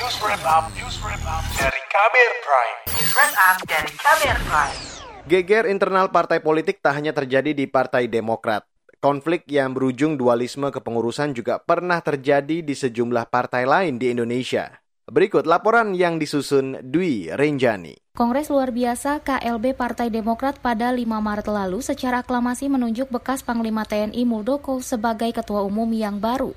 News Wrap Up, News Wrap Up dari Kamer Prime. News Wrap Up dari Kamer Prime. Geger internal partai politik tak hanya terjadi di Partai Demokrat. Konflik yang berujung dualisme kepengurusan juga pernah terjadi di sejumlah partai lain di Indonesia. Berikut laporan yang disusun Dwi Renjani. Kongres luar biasa KLB Partai Demokrat pada 5 Maret lalu secara aklamasi menunjuk bekas Panglima TNI Muldoko sebagai ketua umum yang baru.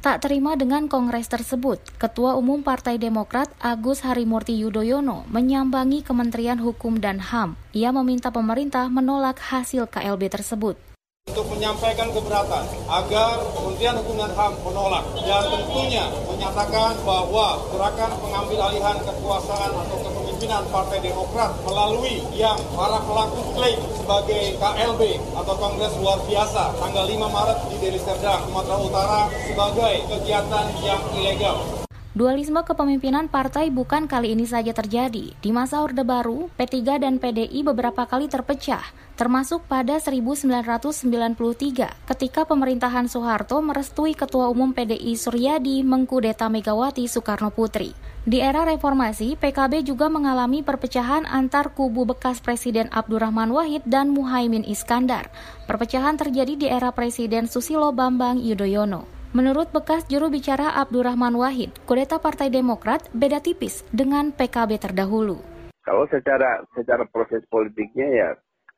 Tak terima dengan kongres tersebut, Ketua Umum Partai Demokrat Agus Harimurti Yudhoyono menyambangi Kementerian Hukum dan HAM. Ia meminta pemerintah menolak hasil KLB tersebut. untuk menyampaikan keberatan agar Kementerian Hukum dan HAM menolak dan tentunya menyatakan bahwa gerakan pengambil alihan kekuasaan atau kepemimpinan Partai Demokrat melalui yang para pelaku klaim sebagai KLB atau Kongres Luar Biasa tanggal 5 Maret di Deli Serdang, Sumatera Utara sebagai kegiatan yang ilegal. Dualisme kepemimpinan partai bukan kali ini saja terjadi. Di masa Orde Baru, P3 dan PDI beberapa kali terpecah, termasuk pada 1993 ketika pemerintahan Soeharto merestui Ketua Umum PDI Suryadi mengkudeta Megawati Soekarno Putri. Di era reformasi, PKB juga mengalami perpecahan antar kubu bekas Presiden Abdurrahman Wahid dan Muhaimin Iskandar. Perpecahan terjadi di era Presiden Susilo Bambang Yudhoyono. Menurut bekas juru bicara Abdurrahman Wahid, kudeta Partai Demokrat beda tipis dengan PKB terdahulu. Kalau secara secara proses politiknya ya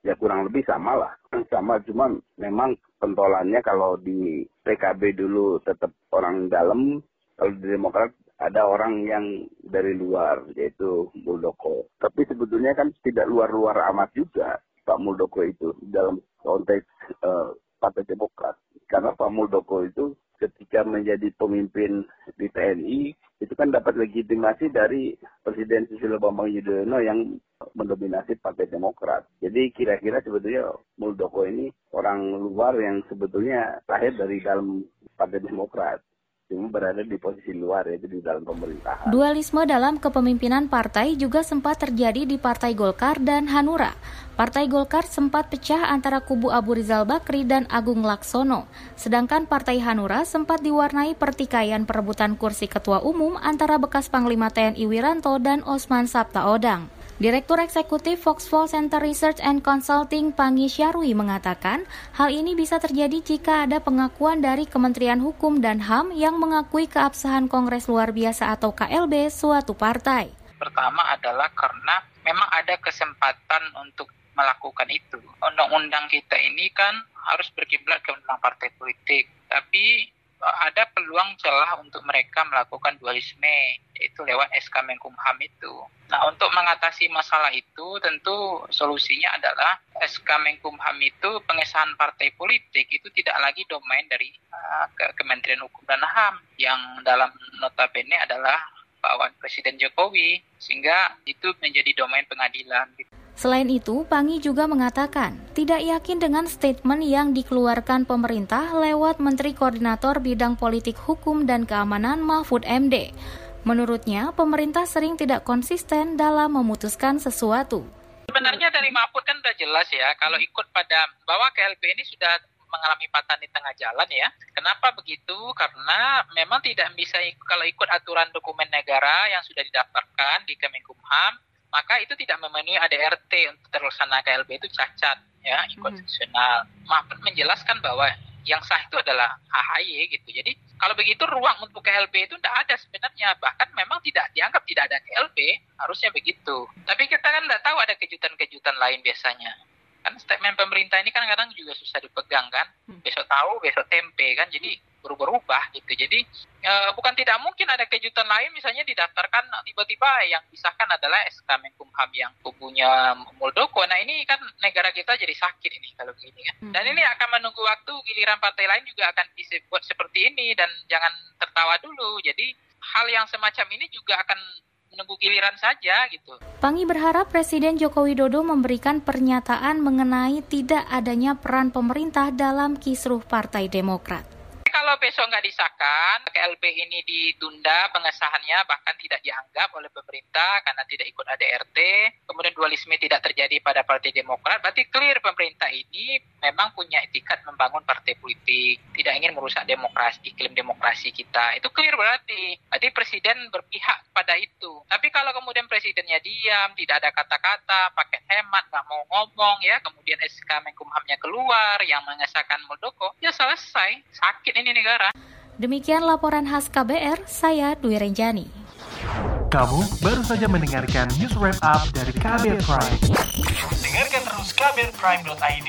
ya kurang lebih sama lah. Sama cuman memang pentolannya kalau di PKB dulu tetap orang dalam, kalau di Demokrat ada orang yang dari luar yaitu Muldoko. Tapi sebetulnya kan tidak luar-luar amat juga Pak Muldoko itu dalam konteks uh, Partai Demokrat. Karena Pak Muldoko itu ketika menjadi pemimpin di TNI itu kan dapat legitimasi dari Presiden Susilo Bambang Yudhoyono yang mendominasi Partai Demokrat. Jadi kira-kira sebetulnya Muldoko ini orang luar yang sebetulnya lahir dari dalam Partai Demokrat cuma berada di posisi luar yaitu di dalam pemerintahan. Dualisme dalam kepemimpinan partai juga sempat terjadi di Partai Golkar dan Hanura. Partai Golkar sempat pecah antara kubu Abu Rizal Bakri dan Agung Laksono, sedangkan Partai Hanura sempat diwarnai pertikaian perebutan kursi ketua umum antara bekas Panglima TNI Wiranto dan Osman Sabtaodang. Direktur Eksekutif Foxfall Center Research and Consulting Pangi Syarwi mengatakan, hal ini bisa terjadi jika ada pengakuan dari Kementerian Hukum dan HAM yang mengakui keabsahan Kongres Luar Biasa atau KLB suatu partai. Pertama adalah karena memang ada kesempatan untuk melakukan itu. Undang-undang kita ini kan harus berkiblat ke undang partai politik, tapi ada peluang celah untuk mereka melakukan dualisme itu lewat SK Menkumham itu. Nah, untuk mengatasi masalah itu tentu solusinya adalah SK Menkumham itu pengesahan partai politik itu tidak lagi domain dari uh, ke Kementerian Hukum dan HAM yang dalam notabene adalah bawaan Presiden Jokowi sehingga itu menjadi domain pengadilan. Selain itu, Pangi juga mengatakan tidak yakin dengan statement yang dikeluarkan pemerintah lewat Menteri Koordinator Bidang Politik Hukum dan Keamanan Mahfud MD. Menurutnya, pemerintah sering tidak konsisten dalam memutuskan sesuatu. Sebenarnya dari Mahfud kan sudah jelas ya, kalau ikut pada bahwa KLB ini sudah mengalami patahan di tengah jalan ya. Kenapa begitu? Karena memang tidak bisa kalau ikut aturan dokumen negara yang sudah didaftarkan di Kemenkumham, maka itu tidak memenuhi ADRT untuk terlaksana KLB itu cacat ya inkonstitusional. Hmm. Mahfud menjelaskan bahwa yang sah itu adalah AHY gitu. Jadi kalau begitu ruang untuk KLB itu tidak ada sebenarnya. Bahkan memang tidak dianggap tidak ada KLB, harusnya begitu. Tapi kita kan tidak tahu ada kejutan-kejutan lain biasanya. Kan statement pemerintah ini kan kadang juga susah dipegang kan. Besok tahu, besok tempe kan. Jadi berubah-ubah gitu. Jadi e, bukan tidak mungkin ada kejutan lain misalnya didaftarkan tiba-tiba yang disahkan adalah SK Menkumham yang kubunya Muldoko. Nah ini kan negara kita jadi sakit ini kalau begini kan. Dan ini akan menunggu waktu giliran partai lain juga akan dibuat seperti ini dan jangan tertawa dulu. Jadi hal yang semacam ini juga akan menunggu giliran saja gitu. Pangi berharap Presiden Joko Widodo memberikan pernyataan mengenai tidak adanya peran pemerintah dalam kisruh Partai Demokrat kalau besok nggak disahkan, KLB ini ditunda pengesahannya bahkan tidak dianggap oleh pemerintah karena tidak ikut ADRT, kemudian dualisme tidak terjadi pada Partai Demokrat, berarti clear pemerintah ini memang punya etikat membangun partai politik, tidak ingin merusak demokrasi, iklim demokrasi kita. Itu clear berarti. Berarti presiden berpihak pada itu. Tapi kalau kemudian presidennya diam, tidak ada kata-kata, pakai hemat, nggak mau ngomong ya, kemudian SK Menkumhamnya keluar yang mengesahkan Muldoko, ya selesai. Sakit ini negara. Demikian laporan khas KBR, saya Dwi Renjani. Kamu baru saja mendengarkan news wrap up dari KBR Prime. Dengarkan terus kbrprime.id,